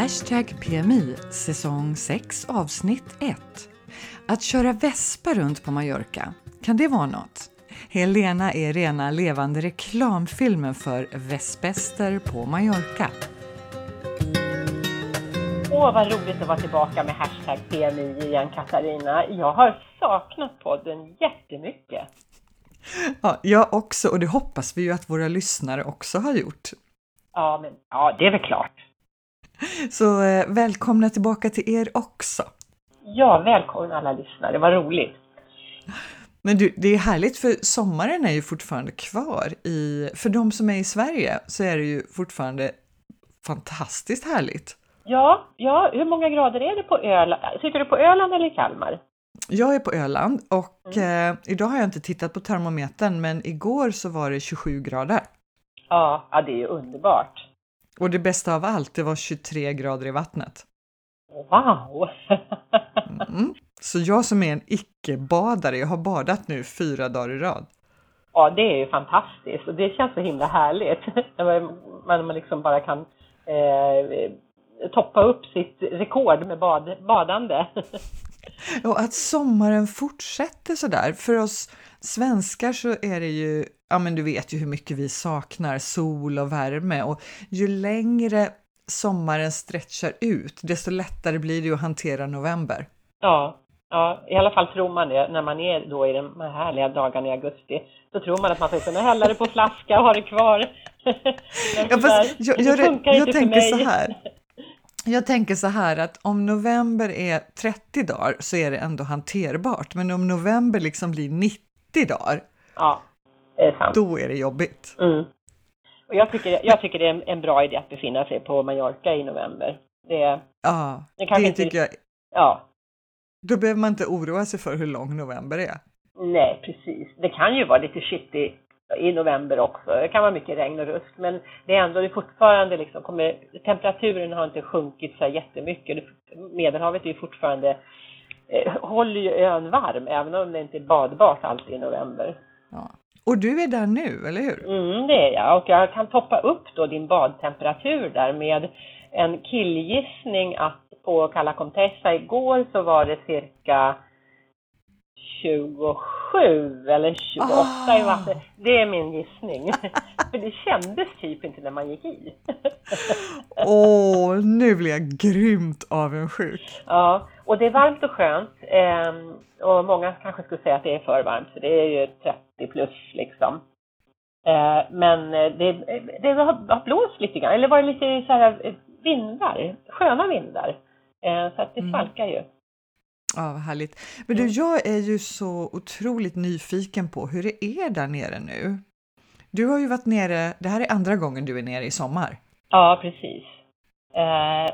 Hashtag PMI säsong 6 avsnitt 1. Att köra vespa runt på Mallorca, kan det vara något? Helena är rena levande reklamfilmen för Vespäster på Mallorca. Åh, vad roligt att vara tillbaka med hashtag PMI igen, Katarina. Jag har saknat podden jättemycket. Ja, jag också, och det hoppas vi ju att våra lyssnare också har gjort. Ja, men ja, det är väl klart. Så eh, välkomna tillbaka till er också. Ja, välkomna alla lyssnare, vad roligt. Men du, det är härligt för sommaren är ju fortfarande kvar. I, för de som är i Sverige så är det ju fortfarande fantastiskt härligt. Ja, ja, hur många grader är det på Öland? Sitter du på Öland eller i Kalmar? Jag är på Öland och eh, idag har jag inte tittat på termometern men igår så var det 27 grader. Ja, ja det är ju underbart. Och det bästa av allt, det var 23 grader i vattnet. Wow! Mm. Så jag som är en icke-badare, jag har badat nu fyra dagar i rad. Ja, det är ju fantastiskt och det känns så himla härligt. när man liksom bara kan eh, toppa upp sitt rekord med bad, badande. Och att sommaren fortsätter sådär. För oss svenskar så är det ju, ja men du vet ju hur mycket vi saknar sol och värme och ju längre sommaren stretchar ut, desto lättare blir det att hantera november. Ja, ja, i alla fall tror man det när man är då i de här härliga dagarna i augusti. Då tror man att man ska kunna hälla det på flaska och ha det kvar. Men Ja, fast jag, jag, jag för tänker så här. Jag tänker så här att om november är 30 dagar så är det ändå hanterbart. Men om november liksom blir 90 dagar, Ja, är sant. då är det jobbigt. Mm. Och jag, tycker, jag tycker det är en, en bra idé att befinna sig på Mallorca i november. Det, Ja, Det det inte- tycker jag. ja, Då behöver man inte oroa sig för hur lång november är. nej precis. Det kan ju vara lite shitty i november också. Det kan vara mycket regn och rusk, men det är ändå det är fortfarande liksom, kommer, temperaturen har inte sjunkit så här jättemycket. Medelhavet är ju fortfarande, eh, håller ju ön varm, även om det inte är badbart alltid i november. Ja. Och du är där nu, eller hur? Mm, det är jag. Och jag kan toppa upp då din badtemperatur där med en killgissning att på Cala Contessa igår så var det cirka 27 eller 28 i Ah. vattnet. Det är min gissning. För det kändes typ inte när man gick i. Åh, nu blir jag grymt avundsjuk. Ja, och det är varmt och skönt. ehm, och många kanske skulle säga att det är för varmt, för det är ju 30 plus liksom. Eh, men eh, det, det har, blåst lite grann, eller var det lite så här eh, vindar, sköna vindar. Så att det Mm. svalkar ju. Ja, vad härligt. Men du, jag är ju så otroligt nyfiken på hur det är där nere nu. Du har ju varit nere, det här är andra gången du är nere i sommar. Ja, precis. Eh,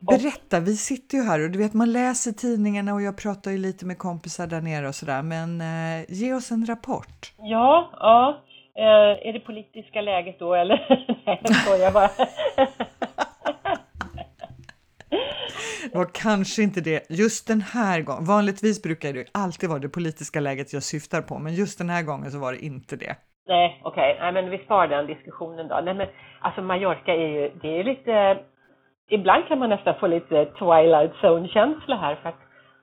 Berätta, vi sitter ju här och du vet man läser tidningarna och jag pratar ju lite med kompisar där nere och sådär men eh, ge oss en rapport. ja, ja. Eh, är det politiska läget då eller? Nej, jag skojar bara. Det var kanske inte det just den här gången. Vanligtvis brukar det alltid vara det politiska läget jag syftar på men just den här gången så var det inte det. Nej, okej. Nej, men vi sparar den diskussionen då. Nej, men alltså Mallorca är ju, det är lite, ibland kan man nästan få lite Twilight Zone-känsla här för att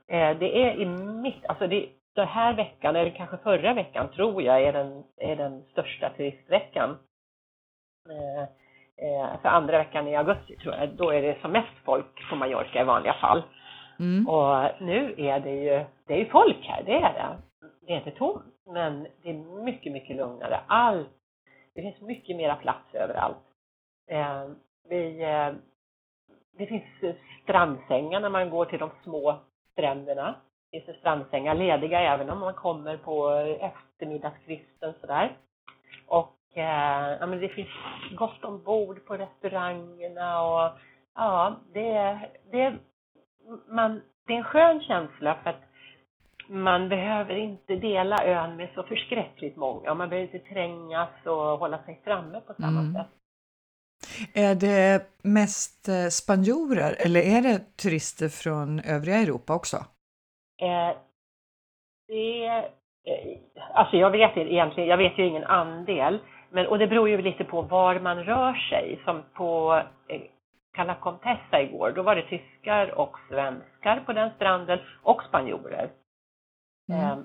eh, det är i mitt, alltså det, den här veckan, eller kanske förra veckan tror jag, är den, är den största turistveckan. Eh, eh, för andra veckan i augusti tror jag, då är det som mest folk på Mallorca i vanliga fall. Mm. Och nu är det ju, det är ju folk här, det är det. Det är inte tomt, men det är mycket, mycket lugnare. Allt, det finns mycket mera plats överallt. Eh, vi, eh, det finns strandsängar när man går till de små stränderna. Det finns strandsängar lediga även om man kommer på eftermiddagskvisten sådär. Och eh, ja, men det finns gott om bord på restaurangerna och ja, det, det, man, det är en skön känsla för att man behöver inte dela ön med så förskräckligt många. Man behöver inte trängas och hålla sig framme på samma Mm. sätt. Är det mest eh, spanjorer eller är det turister från övriga Europa också? Eh, det, eh, alltså jag vet egentligen, jag vet ju ingen andel, men, och det beror ju lite på var man rör sig. Som på eh, Cala Contessa igår, då var det tyskar och svenskar på den stranden och spanjorer. Mm. Eh,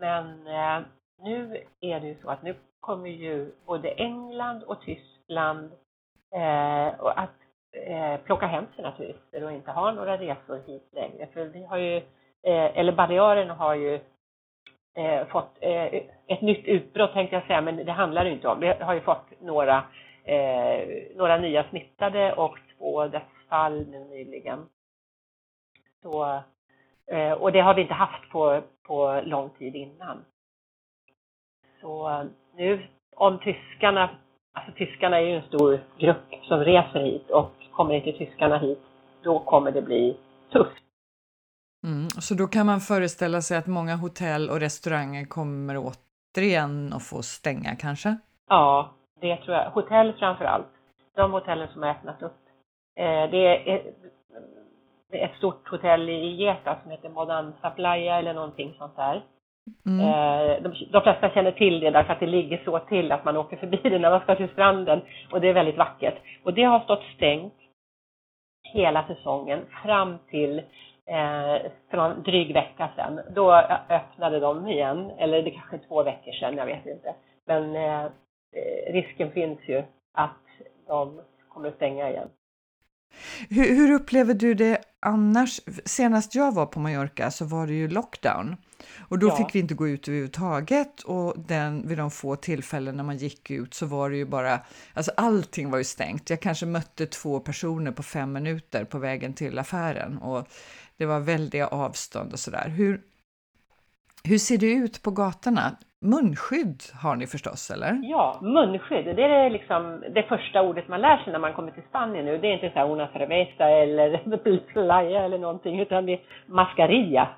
men eh, nu är det ju så att nu kommer ju både England och Tyskland eh, att eh, plocka hem sina turister och inte ha några resor hit längre. För vi har ju, eh, eller Balearerna har ju eh, fått eh, ett nytt utbrott tänkte jag säga, men det handlar det inte om. Vi har ju fått några, eh, några nya smittade och två dödsfall nu nyligen. Så, eh, och det har vi inte haft på, på lång tid innan. Så nu om tyskarna, alltså tyskarna är ju en stor grupp som reser hit och kommer inte tyskarna hit, då kommer det bli tufft. Mm, så då kan man föreställa sig att många hotell och restauranger kommer återigen att få stänga kanske? Ja, det tror jag. Hotell framför allt. De hotellen som har öppnat upp. Eh, det, är, ett stort hotell i Geta som heter Modanza Playa eller någonting sånt där. Mm. Eh, de, de flesta känner till det därför att det ligger så till att man åker förbi det när man ska till stranden och det är väldigt vackert. Och det har stått stängt hela säsongen fram till eh, för en dryg vecka sedan. Då öppnade de igen, eller det kanske är två veckor sedan, jag vet inte. Men eh, eh, risken finns ju att de kommer att stänga igen. Hur, hur, upplever du det annars? Senast jag var på Mallorca så var det ju lockdown och då ja. fick vi inte gå ut överhuvudtaget och den, vid de få tillfällen när man gick ut så var det ju bara, alltså allting var ju stängt. Jag kanske mötte två personer på fem minuter på vägen till affären och det var väldiga avstånd och sådär. Hur, hur ser det ut på gatorna? Munskydd har ni förstås, eller? Ja, munskydd. Det är liksom det första ordet man lär sig när man kommer till Spanien nu. Det är inte så här una cerveza eller playa eller någonting, utan det är mascarilla.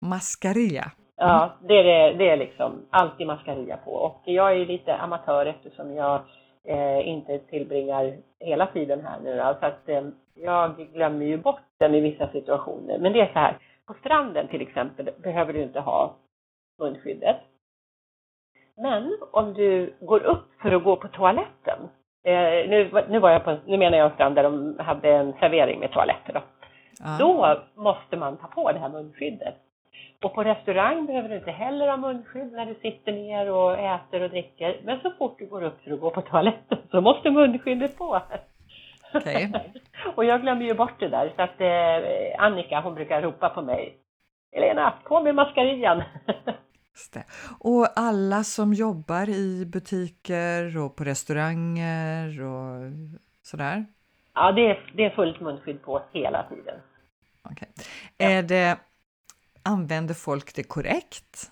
Mascarilla? Mm. Ja, det är, det, det är liksom alltid mascarilla på. Och jag är lite amatör eftersom jag eh, inte tillbringar hela tiden här nu. Alltså att eh, jag glömmer ju bort den i vissa situationer. Men det är så här, på stranden till exempel behöver du inte ha munskyddet. Men om du går upp för att gå på toaletten. Eh, nu, nu, var jag på, nu menar jag en strand där de hade en servering med toaletter då. Ah. Då måste man ta på det här munskyddet. Och på restaurang behöver du inte heller ha munskydd när du sitter ner och äter och dricker. Men så fort du går upp för att gå på toaletten så måste munskyddet på. Okay. och jag glömmer ju bort det där så att eh, Annika hon brukar ropa på mig. Elena, på med maskarian! Och alla som jobbar i butiker och på restauranger och sådär? Ja, det är, det är fullt munskydd på hela tiden. Okay. Ja. Är det, använder folk det korrekt?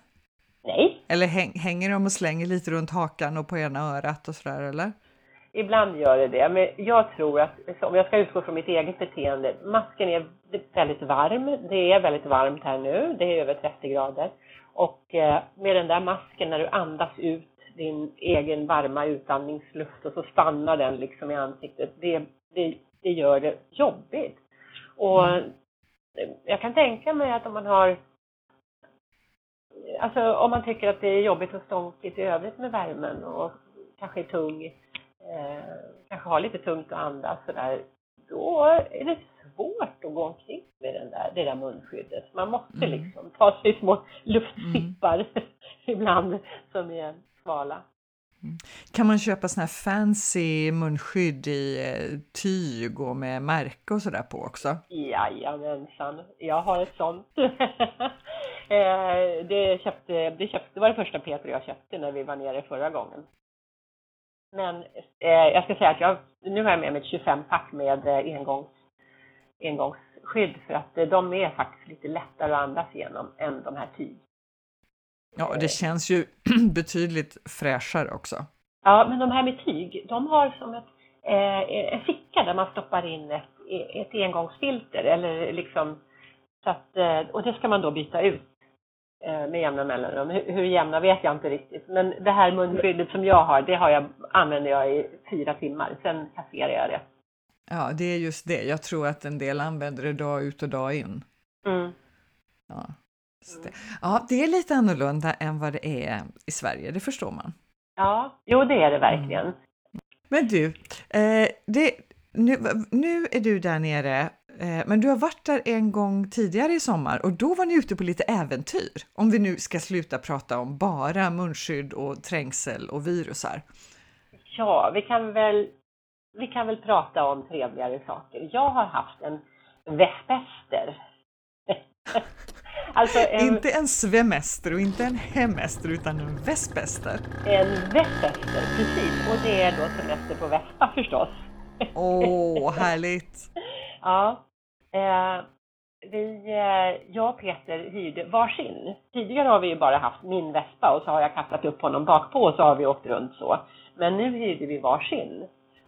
Nej. Eller häng, hänger de och slänger lite runt hakan och på ena örat och sådär eller? Ibland gör det det, men jag tror att om jag ska utgå från mitt eget beteende, masken är väldigt varm. Det är väldigt varmt här nu, det är över 30 grader. Och eh, med den där masken när du andas ut din egen varma utandningsluft och så stannar den liksom i ansiktet, det, det, det gör det jobbigt. Och. Jag kan tänka mig att om man har Alltså om man tycker att det är jobbigt och stånkigt i övrigt med värmen och kanske är tung, eh, kanske har lite tungt att andas sådär, då är det svårt att gå omkring med den där, det där munskyddet. Man måste mm. liksom ta sig små luftsippar mm. ibland som är svala. Mm. Kan man köpa såna här fancy munskydd i eh, tyg och med märke och sådär på också? Jajamensan, jag har ett sånt. Eh, det, köpte, det, köpte, det var det första Peter och jag köpte när vi var nere förra gången. Men eh, jag ska säga att jag, nu har jag med mig ett 25-pack med eh, engångs, engångsskydd för att eh, de är faktiskt lite lättare att andas igenom än de här tyg. Ja, det känns ju betydligt fräschare också. Ja, men de här med tyg, de har som ett, eh, en ficka där man stoppar in ett, ett engångsfilter eller liksom så att, eh, och det ska man då byta ut Eh, med jämna mellanrum. Hur, hur jämna vet jag inte riktigt. Men det här munskyddet som jag har, det har jag, använder jag i fyra timmar. Sen kasserar jag det. Ja, det är just det. Jag tror att en del använder det dag ut och dag in. Mm. Ja. Det. ja, det är lite annorlunda än vad det är i Sverige, det förstår man. Ja, jo det är det verkligen. Mm. Men du, eh, det, nu, nu är du där nere, eh, men du har varit där en gång tidigare i sommar och då var ni ute på lite äventyr. Om vi nu ska sluta prata om bara munskydd och trängsel och virusar. Ja, vi kan väl, vi kan väl prata om trevligare saker. Jag har haft en vespäster. alltså en, inte en svemester och inte en hemester utan en vespäster. En vespäster, precis. Och det är då semester på Vespa förstås. Åh, oh, härligt! ja. Eh, vi, eh, jag och Peter hyrde varsin. Tidigare har vi ju bara haft min Vespa och så har jag kastat upp honom bakpå och så har vi åkt runt så. Men nu hyrde vi varsin.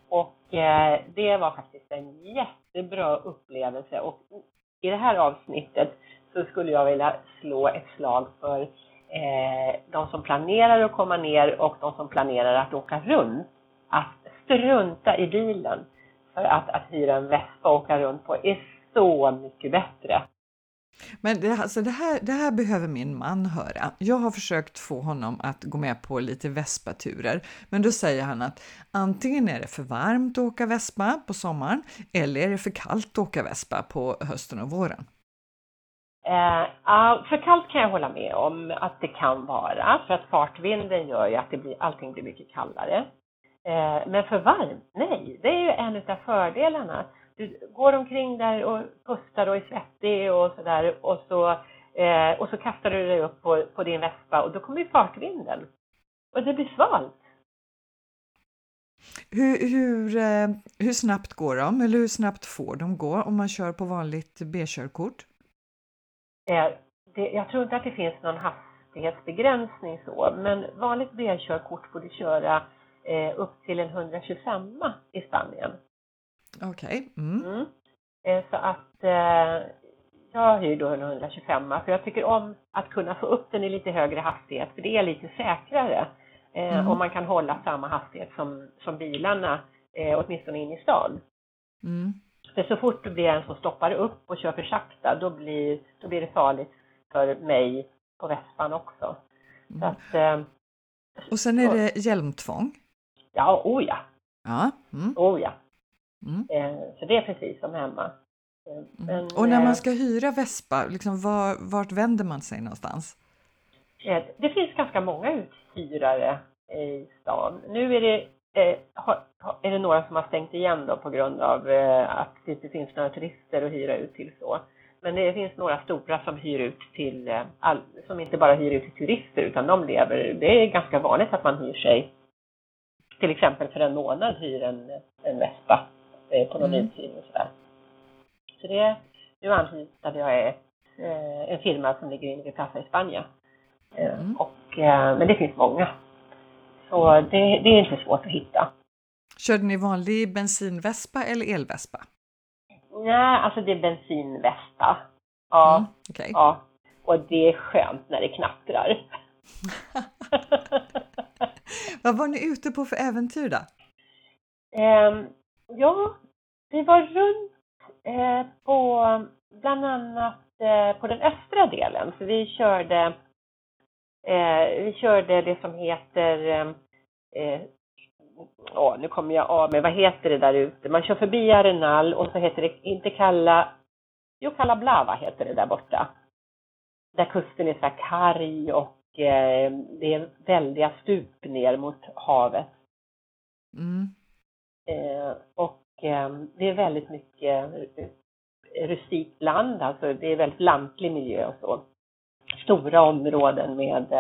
Och eh, det var faktiskt en jättebra upplevelse och i det här avsnittet så skulle jag vilja slå ett slag för eh, de som planerar att komma ner och de som planerar att åka runt. Att strunta i bilen. För att, att hyra en Vespa och åka runt på är så mycket bättre. Men det, alltså det, här, det här behöver min man höra. Jag har försökt få honom att gå med på lite Vespa-turer, men då säger han att antingen är det för varmt att åka Vespa på sommaren eller är det för kallt att åka Vespa på hösten och våren. Eh, för kallt kan jag hålla med om att det kan vara, för att fartvinden gör ju att det blir, allting blir mycket kallare. Eh, men för varmt, nej, det är ju en av fördelarna du går omkring där och pustar och är svettig och sådär och så, eh, och så kastar du dig upp på, på din vespa och då kommer ju fartvinden. Och det blir svalt. Hur, hur, eh, hur snabbt går de eller hur snabbt får de gå om man kör på vanligt B-körkort? Eh, det, jag tror inte att det finns någon hastighetsbegränsning så, men vanligt B-körkort får du köra eh, upp till en 125 i Spanien. Okej. Okay. Mm. Mm. Eh, så att eh, jag hyr då en 125 för jag tycker om att kunna få upp den i lite högre hastighet för det är lite säkrare. Eh, mm. Om man kan hålla samma hastighet som, som bilarna, åtminstone in i stan. För så fort det blir en som stoppar upp och kör för sakta, då blir, då blir det farligt för mig på Vespan också. Mm. Att, och sen är det hjälmtvång? Ja, oh ja. Ja. Mm. Oh ja. Mm. Eh, så det är precis som hemma. Eh, mm. Men, och när man eh, ska hyra Vespa, liksom var, vart vänder man sig någonstans? Det finns ganska många uthyrare i stan. Nu är det, är det några som har stängt igen då på grund av att det inte finns några turister att hyra ut till så. Men det finns några stora som hyr ut till, som inte bara hyr ut till turister utan de lever, det är ganska vanligt att man hyr sig, till exempel för en månad hyr en, en Vespa eh, på någon mm. uthyrning och sådär. Så det, nu anlitade jag ett, eh, en firma som ligger inne vid Plaza i Spanien. Eh, mm. Och, eh, men det finns många. Så det, det är inte svårt att hitta. Körde ni vanlig bensinvespa eller elvespa? Nej, alltså det är bensinvespa. Ja, mm, okay. ja. Och det är skönt när det knattrar. Vad var ni ute på för äventyr då? Um, Ja, vi var runt eh, på bland annat eh, på den östra delen. Så vi körde, eh, vi körde det som heter eh, Åh, nu kommer jag av mig. Vad heter det där ute? Man kör förbi Arenal och så heter det inte Kalla... Jo, Kalla Blava heter det där borta. Där kusten är så här karg och eh, det är väldiga stup ner mot havet. Mm. Eh, och eh, det är väldigt mycket rustikt land, alltså det är väldigt lantlig miljö och så. Stora områden med,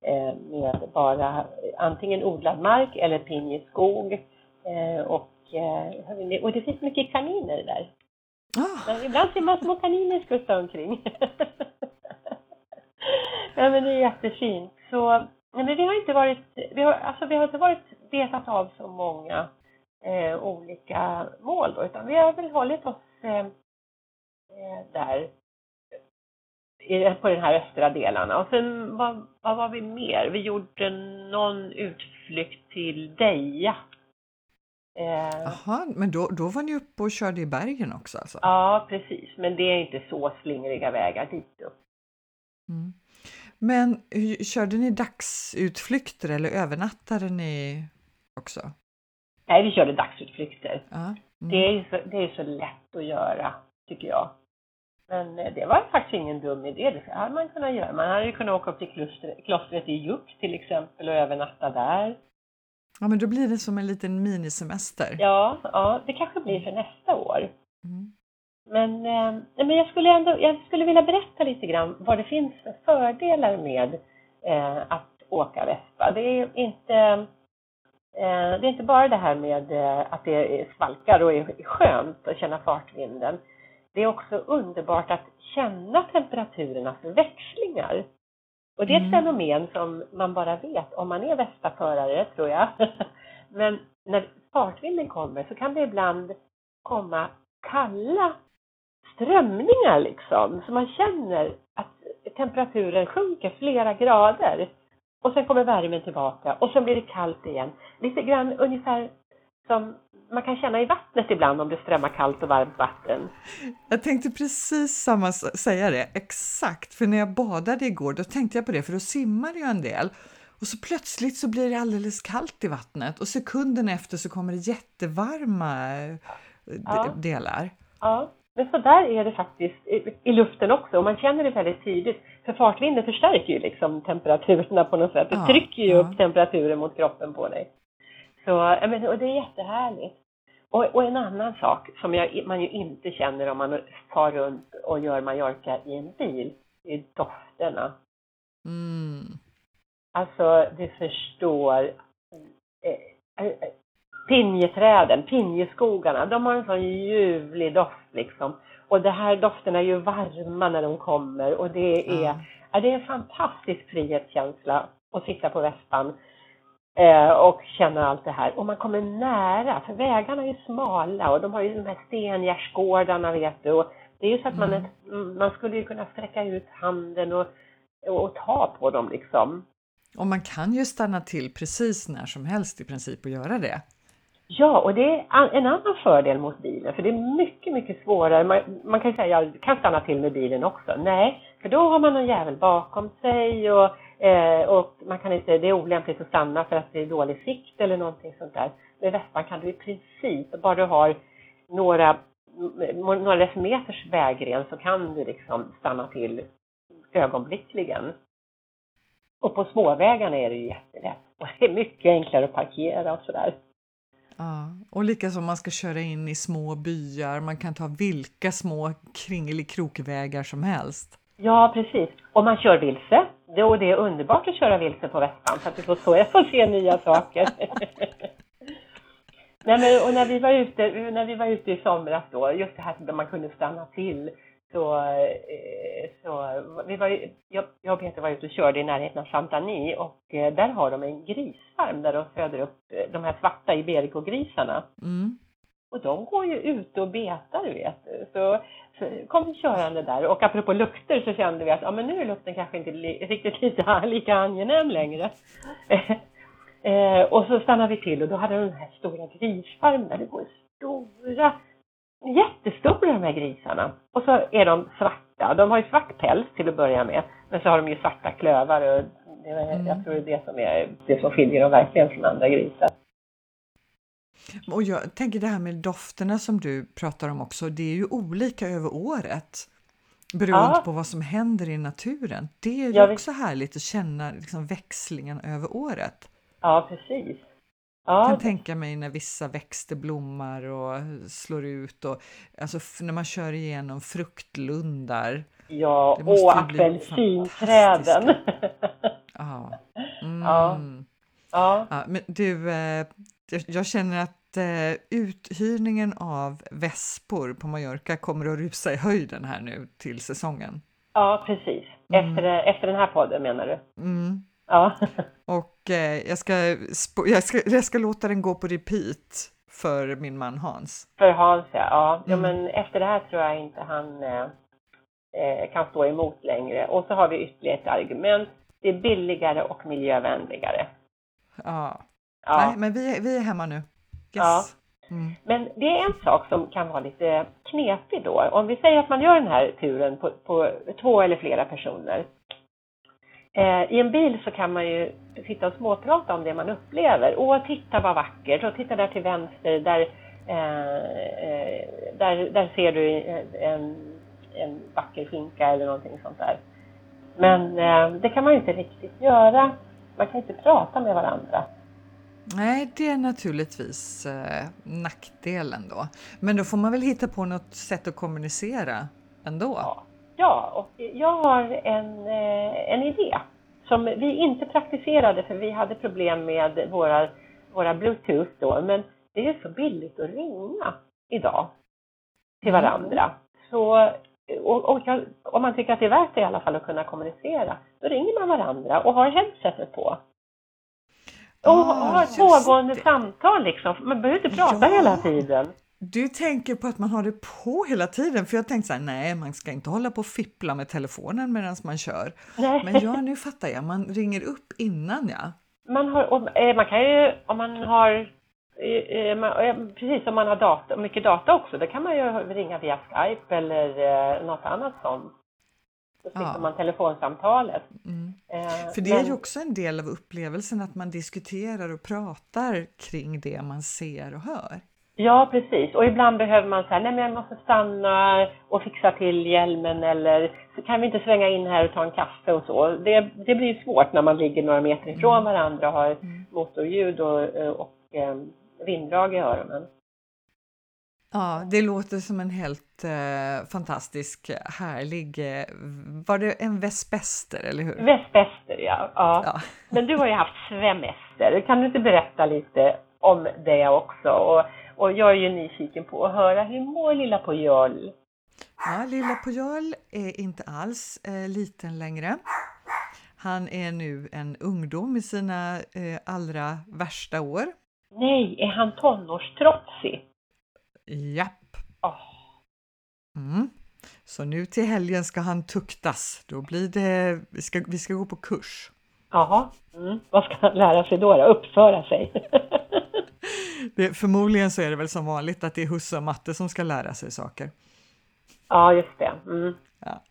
eh, med bara antingen odlad mark eller pinjeskog. Och, och det finns mycket kaniner där. Oh. Ibland ser man små kaniner skutta omkring. ja, men det är jättefint. Så, men vi har inte varit, vi har, alltså vi har inte varit betat av så många eh, olika mål då, utan vi har väl hållit oss eh, eh där på den här östra delarna. Och sen vad, vad var vi mer? Vi gjorde någon utflykt till Deja. Jaha, eh, men då, då var ni uppe och körde i bergen också alltså? Ja, precis. Men det är inte så slingriga vägar dit upp. Mm. Men körde ni dagsutflykter eller övernattade ni också? Nej, vi körde dagsutflykter. Ja. Mm. Det är ju så, det är så lätt att göra, tycker jag. Men eh, det var faktiskt ingen dum idé. Det hade man kunnat göra. Man hade ju kunnat åka upp till klostret, klostret i Juk till exempel och övernatta där. ja, men då blir det som en liten minisemester. Ja, ja, det kanske blir för nästa år. Mm. Men, eh, men jag skulle ändå jag skulle vilja berätta lite grann vad det finns för fördelar med eh, att åka Vespa. Det är inte eh, det är inte bara det här med att det är svalkar och är skönt att känna fartvinden. Det är också underbart att känna temperaturernas växlingar. Och det är ett Mm. fenomen som man bara vet om man är Vespa-förare, tror jag. Men när fartvinden kommer så kan det ibland komma kalla strömningar liksom. Så man känner att temperaturen sjunker flera grader. Och sen kommer värmen tillbaka och sen blir det kallt igen. Lite grann ungefär som man kan känna i vattnet ibland om det strömmar kallt och varmt vatten. Jag tänkte precis samma säga det, exakt. För när jag badade igår, då tänkte jag på det, för då simmar jag en del. Och så plötsligt så blir det alldeles kallt i vattnet och sekunden efter så kommer det jättevarma eh, Ja. delar. Ja, men så där är det faktiskt i, i luften också och man känner det väldigt tydligt. För fartvinden förstärker ju liksom temperaturerna på något sätt. Det Ja, trycker ju ja. upp temperaturen mot kroppen på dig. Så, jag och det är jättehärligt. Och, och en annan sak som jag, man ju inte känner om man far runt och gör Mallorca i en bil, det är dofterna. Mm. Alltså, du förstår. Eh, eh, pinjeträden, pinjeskogarna, de har en sån ljuvlig doft liksom. Och de här dofterna är ju varma när de kommer och det är, ja, det är en fantastisk frihetskänsla att sitta på vespan eh, och känna allt det här. Och man kommer nära, för vägarna är ju smala och de har ju de här stengärdsgårdarna vet du. Och det är ju så att man, Mm. mm, man skulle ju kunna sträcka ut handen och, och, och ta på dem liksom. Och man kan ju stanna till precis när som helst i princip och göra det. Ja, och det är en annan fördel mot bilen, för det är mycket, mycket svårare. Man, man kan ju säga, jag kan stanna till med bilen också. Nej, för då har man någon jävel bakom sig och, eh, och man kan inte, det är olämpligt att stanna för att det är dålig sikt eller någonting sånt där. Med vespan kan du i princip, bara du har några, några decimeters vägren så kan du liksom stanna till ögonblickligen. Och på småvägarna är det ju jättelätt. Och det är mycket enklare att parkera och sådär. Ja, och likaså om man ska köra in i små byar, man kan ta vilka små kringelikrokvägar som helst. Ja, precis. Och man kör vilse. Det, och det är underbart att köra vilse på västan, för att du får, så, får se nya saker. Nej, men, och när vi, var ute, när vi var ute i somras då, just det här där man kunde stanna till, så, eh, så vi var, ju- jag, jag och Peter var ute och körde i närheten av Santani och eh, där har de en grisfarm där de föder upp eh, de här svarta Iberico-grisarna. Mm. Och de går ju ute och betar, du vet. Så, så kom vi körande där. Och apropå lukter så kände vi att ja, men nu är lukten kanske inte li, riktigt lika, lika angenäm längre. eh, och så stannade vi till och då hade de den här stora grisfarmen där det går stora, jättestora de här grisarna. Och så är de svarta. De har ju svart päls till att börja med. Men så har de ju svarta klövar och det, Mm. jag tror det är det som, är, det som skiljer dem verkligen från andra grisar. Och jag tänker det här med dofterna som du pratar om också, det är ju olika över året. Beroende Ja. på vad som händer i naturen. Det är ju också härligt att känna liksom växlingen över året. Ja, precis. Jag Ja, kan tänka mig när vissa växter blommar och slår ut och alltså när man kör igenom fruktlundar. Ja, och apelsinträden. Ja. Mm. Ja. ja, Ja, men du, eh, jag- jag känner att eh, uthyrningen av vespor på Mallorca kommer att rusa i höjden här nu till säsongen. ja, precis. Mm. Efter, efter den här podden menar du? Mm. Ja, Och eh, jag, ska, jag, ska, jag ska låta den gå på repeat för min man Hans. för Hans ja. ja. ja Mm. men efter det här tror jag inte han eh, eh, kan stå emot längre. Och så har vi ytterligare ett argument. Det är billigare och miljövänligare. Ja. Ja. Nej, men vi, vi är hemma nu. Ja. Mm. Men det är en sak som kan vara lite knepig då. Om vi säger att man gör den här turen på, på två eller flera personer. Eh, I en bil så kan man ju sitta och småprata om det man upplever. Åh, titta vad vackert! Och titta där till vänster, där, eh, eh där, där ser du en, en vacker skinka eller någonting sånt där. Men eh, det kan man ju inte riktigt göra. Man kan inte prata med varandra. Nej, det är naturligtvis eh, nackdelen då. Men då får man väl hitta på något sätt att kommunicera ändå? Ja, ja och jag har en, eh, en idé som vi inte praktiserade för vi hade problem med våra, våra bluetooth då. Men det är så billigt att ringa idag till mm. varandra. Så, och, och, om man tycker att det är värt det i alla fall att kunna kommunicera, då ringer man varandra och har headsetet på. Och ah, ett pågående det. samtal liksom. Man behöver inte prata ja. hela tiden. Du tänker på att man har det på hela tiden, för jag tänkte så här, nej, man ska inte hålla på och fippla med telefonen medan man kör. Nej. Men ja, nu fattar jag, man ringer upp innan ja. Man, har, och, eh, man kan ju, om man har, eh, eh, man, precis om man har data, mycket data också, då kan man ju ringa via Skype eller något annat sånt. Så slipper ja. man telefonsamtalet. Mm. För det Men, är ju också en del av upplevelsen att man diskuterar och pratar kring det man ser och hör. Ja, precis. Och ibland behöver man säga, nej men jag måste stanna och fixa till hjälmen eller kan vi inte svänga in här och ta en kaffe och så. Det, det blir svårt när man ligger några meter ifrån mm. varandra och har mm. motorljud och, och, och eh, vinddrag i öronen. Ja, det låter som en helt eh, fantastisk, härlig... Eh, var det en vespäster, eller hur? Vespäster, ja. ja. ja. Men du har ju haft svemester. Kan du inte berätta lite om det också? Och och jag är ju nyfiken på att höra, hur mår lilla Pujol? Ja, lilla Pujol är inte alls eh, liten längre. Han är nu en ungdom i sina eh, allra värsta år. Nej, är han tonårstrotsig? Japp. Oh. Mm. Så nu till helgen ska han tuktas. Då blir det, vi ska, vi ska gå på kurs. Jaha, mm. vad ska han lära sig då? då? Uppföra sig? det, förmodligen så är det väl som vanligt att det är husse och matte som ska lära sig saker. Ja, just det. Mm. Ja.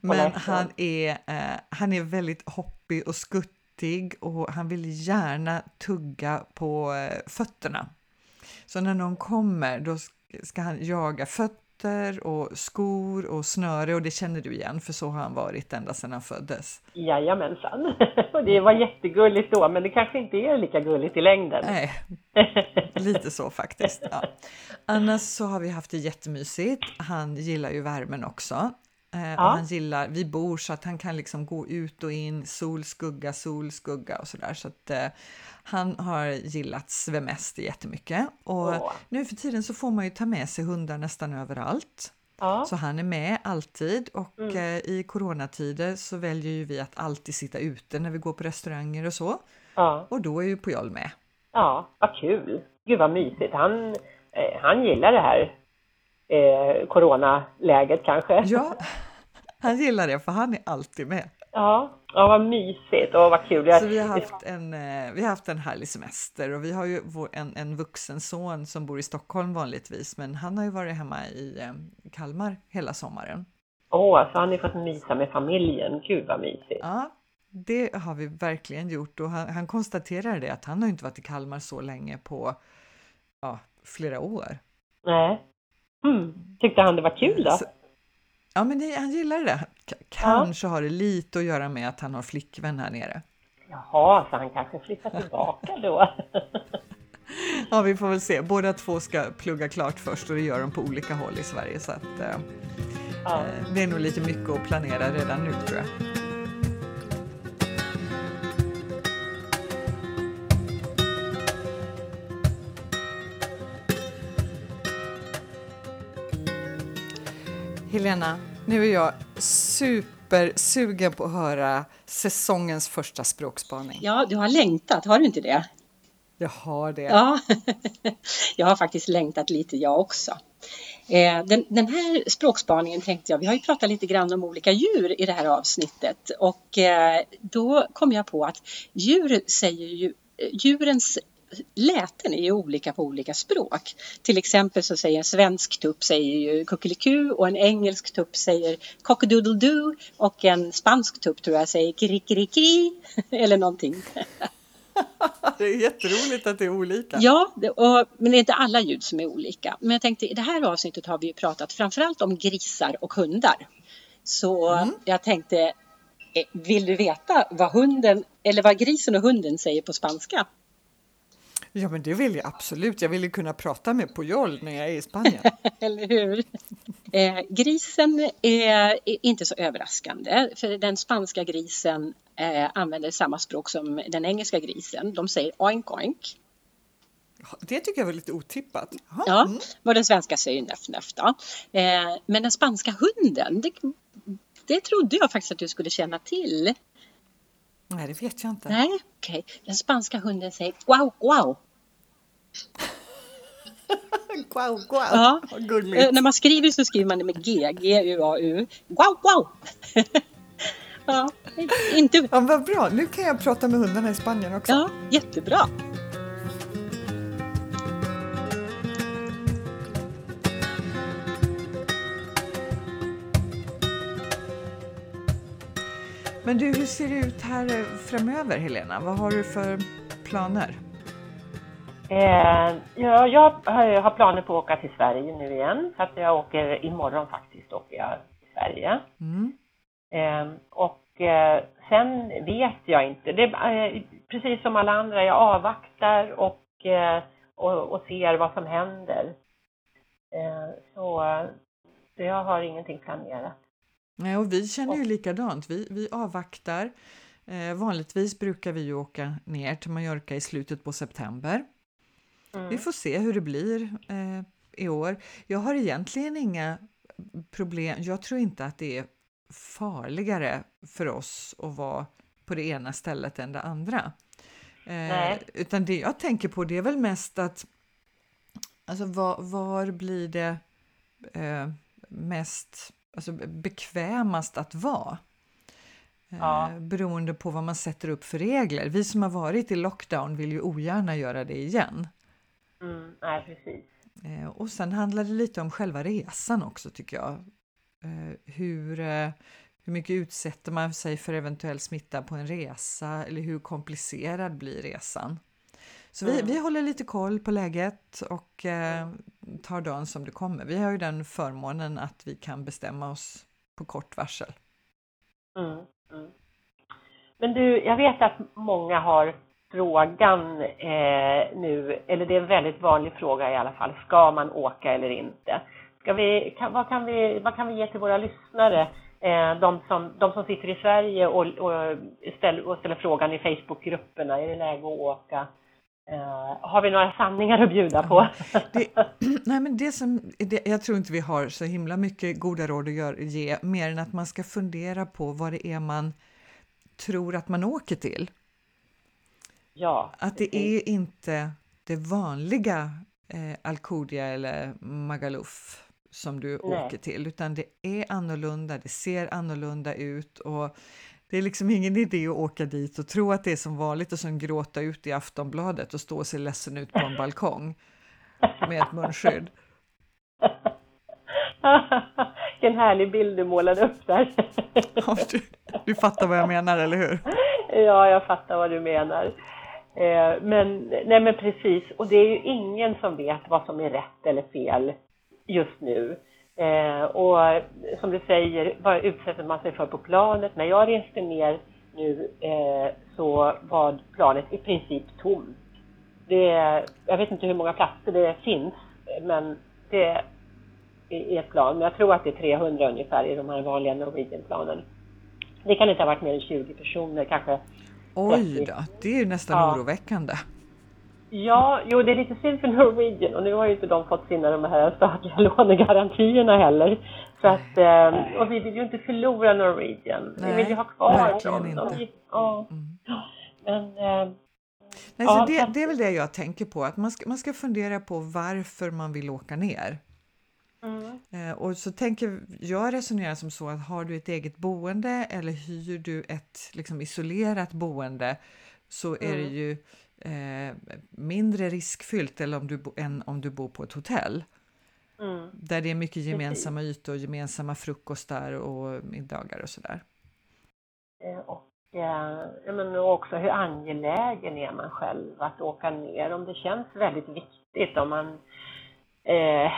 Men han är, eh, han är väldigt hoppig och skuttig och han vill gärna tugga på eh, fötterna. Så när någon kommer då ska han jaga fötter och skor och snöre och det känner du igen för så har han varit ända sedan han föddes. Jajamensan, och det var jättegulligt då men det kanske inte är lika gulligt i längden. Nej, lite så faktiskt. Ja. Annars så har vi haft det jättemysigt. Han gillar ju värmen också. Eh, ja. och han gillar, vi bor så att han kan liksom gå ut och in, sol, skugga, sol, skugga och sådär. Så att eh, han har gillat svemester jättemycket. Och Åh. nu för tiden så får man ju ta med sig hundar nästan överallt. Ja. Så han är med alltid och mm. eh, i coronatider så väljer ju vi att alltid sitta ute när vi går på restauranger och så. Ja. Och då är ju Pujol med. Ja, vad kul! Gud vad mysigt! Han, eh, han gillar det här eh, coronaläget kanske. Ja, han gillar det för han är alltid med. Ja, ja vad mysigt och vad kul. Så vi har haft en, eh, vi har haft en härlig semester och vi har ju vår, en, en vuxen son som bor i Stockholm vanligtvis, men han har ju varit hemma i eh, Kalmar hela sommaren. Åh, oh, så han har fått mysa med familjen. Gud vad mysigt. Ja, det har vi verkligen gjort och han, han konstaterar det att han har inte varit i Kalmar så länge på ja, flera år. Nej. Mm. Tyckte han det var kul då? Så, ja, men det, han gillar det. K kanske ja. har det lite att göra med att han har flickvän här nere. Jaha, så han kanske flyttar tillbaka då? ja, vi får väl se. Båda två ska plugga klart först och det gör de på olika håll i Sverige så att eh, ja. eh, det är nog lite mycket att planera redan nu tror jag. Helena, nu är jag supersugen på att höra säsongens första språkspaning. Ja, du har längtat, har du inte det? Jag har det. Ja, jag har faktiskt längtat lite jag också. Eh, den, den, här språkspaningen tänkte jag, vi har ju pratat lite grann om olika djur i det här avsnittet och eh, då kom jag på att djur säger ju, djurens läten är ju olika på olika språk. Till exempel så säger en svensk tupp säger ju kuckeliku och en engelsk tupp säger cockadoodle-doo och en spansk tupp tror jag säger kirikiriki eller någonting. det är jätteroligt att det är olika. Ja, och, men det är inte alla ljud som är olika. Men jag tänkte i det här avsnittet har vi ju pratat framförallt om grisar och hundar. Så mm. jag tänkte, eh, vill du veta vad hunden eller vad grisen och hunden säger på spanska? Ja, men det vill jag absolut. Jag vill ju kunna prata med Pujol när jag är i Spanien. Eller hur? Eh, grisen är inte så överraskande, för den spanska grisen eh, använder samma språk som den engelska grisen. De säger oink oink. Det tycker jag var lite otippat. Aha. Ja, mm. vad den svenska säger nöff nöff då. Eh, men den spanska hunden, det, det trodde jag faktiskt att du skulle känna till. Nej, det vet jag inte. Nej, okej. Okay. Den spanska hunden säger wow, wow. Guau, guau. Ja. När man skriver så skriver man det med G, G-U-A-U. Guau, guau. ja, inte... ja, vad bra, nu kan jag prata med hundarna i Spanien också. Ja, jättebra. Men du, hur ser det ut här framöver, Helena? Vad har du för planer? Eh, ja, jag har planer på att åka till Sverige nu igen. Så att jag åker imorgon faktiskt, åker jag till Sverige. Mm. Eh, och eh, sen vet jag inte. Det, eh, precis som alla andra, jag avvaktar och, eh, och, och ser vad som händer. Eh, så, så jag har ingenting planerat. Nej, och vi känner ju likadant. Vi, vi avvaktar. Eh, vanligtvis brukar vi ju åka ner till Mallorca i slutet på september. Mm. Vi får se hur det blir eh, i år. Jag har egentligen inga problem. Jag tror inte att det är farligare för oss att vara på det ena stället än det andra. Eh, utan det jag tänker på det är väl mest att alltså var, var blir det eh, mest alltså, bekvämast att vara? Eh, ja. beroende på vad man sätter upp för regler. Vi som har varit i lockdown vill ju ogärna göra det igen. Mm, nej, precis. Eh, och sen handlar det lite om själva resan också tycker jag. Eh, hur, eh, hur mycket utsätter man sig för eventuell smitta på en resa eller hur komplicerad blir resan? Så vi, mm. vi håller lite koll på läget och eh, tar dagen som det kommer. Vi har ju den förmånen att vi kan bestämma oss på kort varsel. Mm, mm. Men du, jag vet att många har frågan eh, nu, eller det är en väldigt vanlig fråga i alla fall, ska man åka eller inte? Ska vi, kan, vad, kan vi, vad kan vi ge till våra lyssnare, eh, de, som, de som sitter i Sverige och, och, ställer, och ställer frågan i Facebookgrupperna, är det läge att åka? Uh, har vi några sanningar att bjuda på? det, nej men det som, det, jag tror inte vi har så himla mycket goda råd att gör, ge, mer än att man ska fundera på vad det är man tror att man åker till. Ja, att det är inte det vanliga eh, Alcudia eller Magaluf som du Nej. åker till, utan det är annorlunda, det ser annorlunda ut och det är liksom ingen idé att åka dit och tro att det är som vanligt och sen gråta ut i Aftonbladet och stå och se ledsen ut på en balkong med ett munskydd. Vilken härlig bild du målade upp där. ja, du, du fattar vad jag menar, eller hur? Ja, jag fattar vad du menar. Eh, men, nej men precis, och det är ju ingen som vet vad som är rätt eller fel just nu. Eh, och som du säger, vad utsätter man sig för på planet? När jag reste ner nu eh, så var planet i princip tomt. Det, jag vet inte hur många platser det finns, men det är ett plan. Men jag tror att det är 300 ungefär i de här vanliga Norwegian-planen. Det kan inte ha varit mer än 20 personer, kanske Oj då, det är ju nästan ja. oroväckande. Ja, jo det är lite synd för Norwegian och nu har ju inte de fått sina de här statliga lånegarantierna heller. Så att, eh, och vi vill ju inte förlora Norwegian. Nej, vi vill ju ha kvar verkligen dem. inte. Ja. Mm. Men, eh, Nej, så det, det är väl det jag tänker på, att man ska, man ska fundera på varför man vill åka ner. Mm. Eh, och så tänker jag resonerar som så att har du ett eget boende eller hyr du ett liksom, isolerat boende så är mm. det ju eh, mindre riskfyllt eller om du, än om du bor på ett hotell. Mm. Där det är mycket gemensamma Precis. ytor, gemensamma frukostar och middagar och sådär. Eh, och ja, men också hur angelägen är man själv att åka ner? Om det känns väldigt viktigt, om man eh,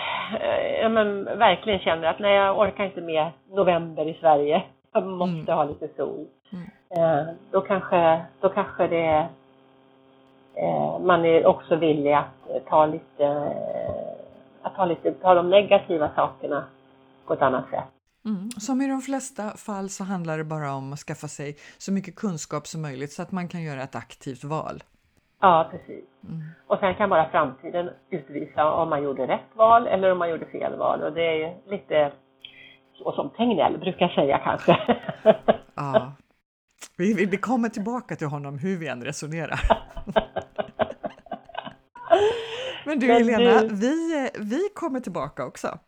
ja, men verkligen känner att nej, jag orkar inte med november i Sverige, jag måste mm. ha lite sol. Mm. Eh, då, kanske, då kanske det eh, man är också villig att ta lite att ta, lite, ta de negativa sakerna på ett annat sätt. Mm. Som i de flesta fall så handlar det bara om att skaffa sig så mycket kunskap som möjligt så att man kan göra ett aktivt val. Ja, precis. Mm. Och sen kan bara framtiden utvisa om man gjorde rätt val eller om man gjorde fel val. Och det är lite så som Tegnell brukar säga kanske. Ja. Vi, vi kommer tillbaka till honom hur vi än resonerar. Men du Helena, du... Vi, vi kommer tillbaka också.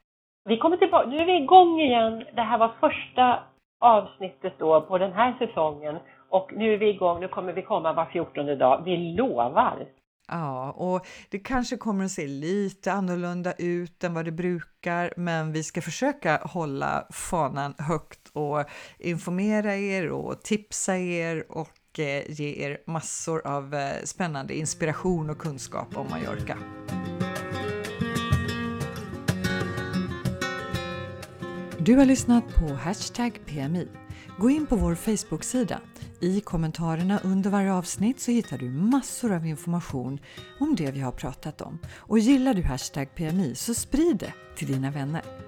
Vi kommer tillbaka, nu är vi igång igen. Det här var första avsnittet då på den här säsongen och nu är vi igång, nu kommer vi komma var fjortonde dag, vi lovar! Ja, och det kanske kommer att se lite annorlunda ut än vad det brukar, men vi ska försöka hålla fanan högt och informera er och tipsa er och eh, ge er massor av eh, spännande inspiration och kunskap om Mallorca. Du har lyssnat på Hashtag PMI. Gå in på vår Facebook-sida. I kommentarerna under varje avsnitt så hittar du massor av information om det vi har pratat om. Och gillar du Hashtag PMI så sprid det till dina vänner.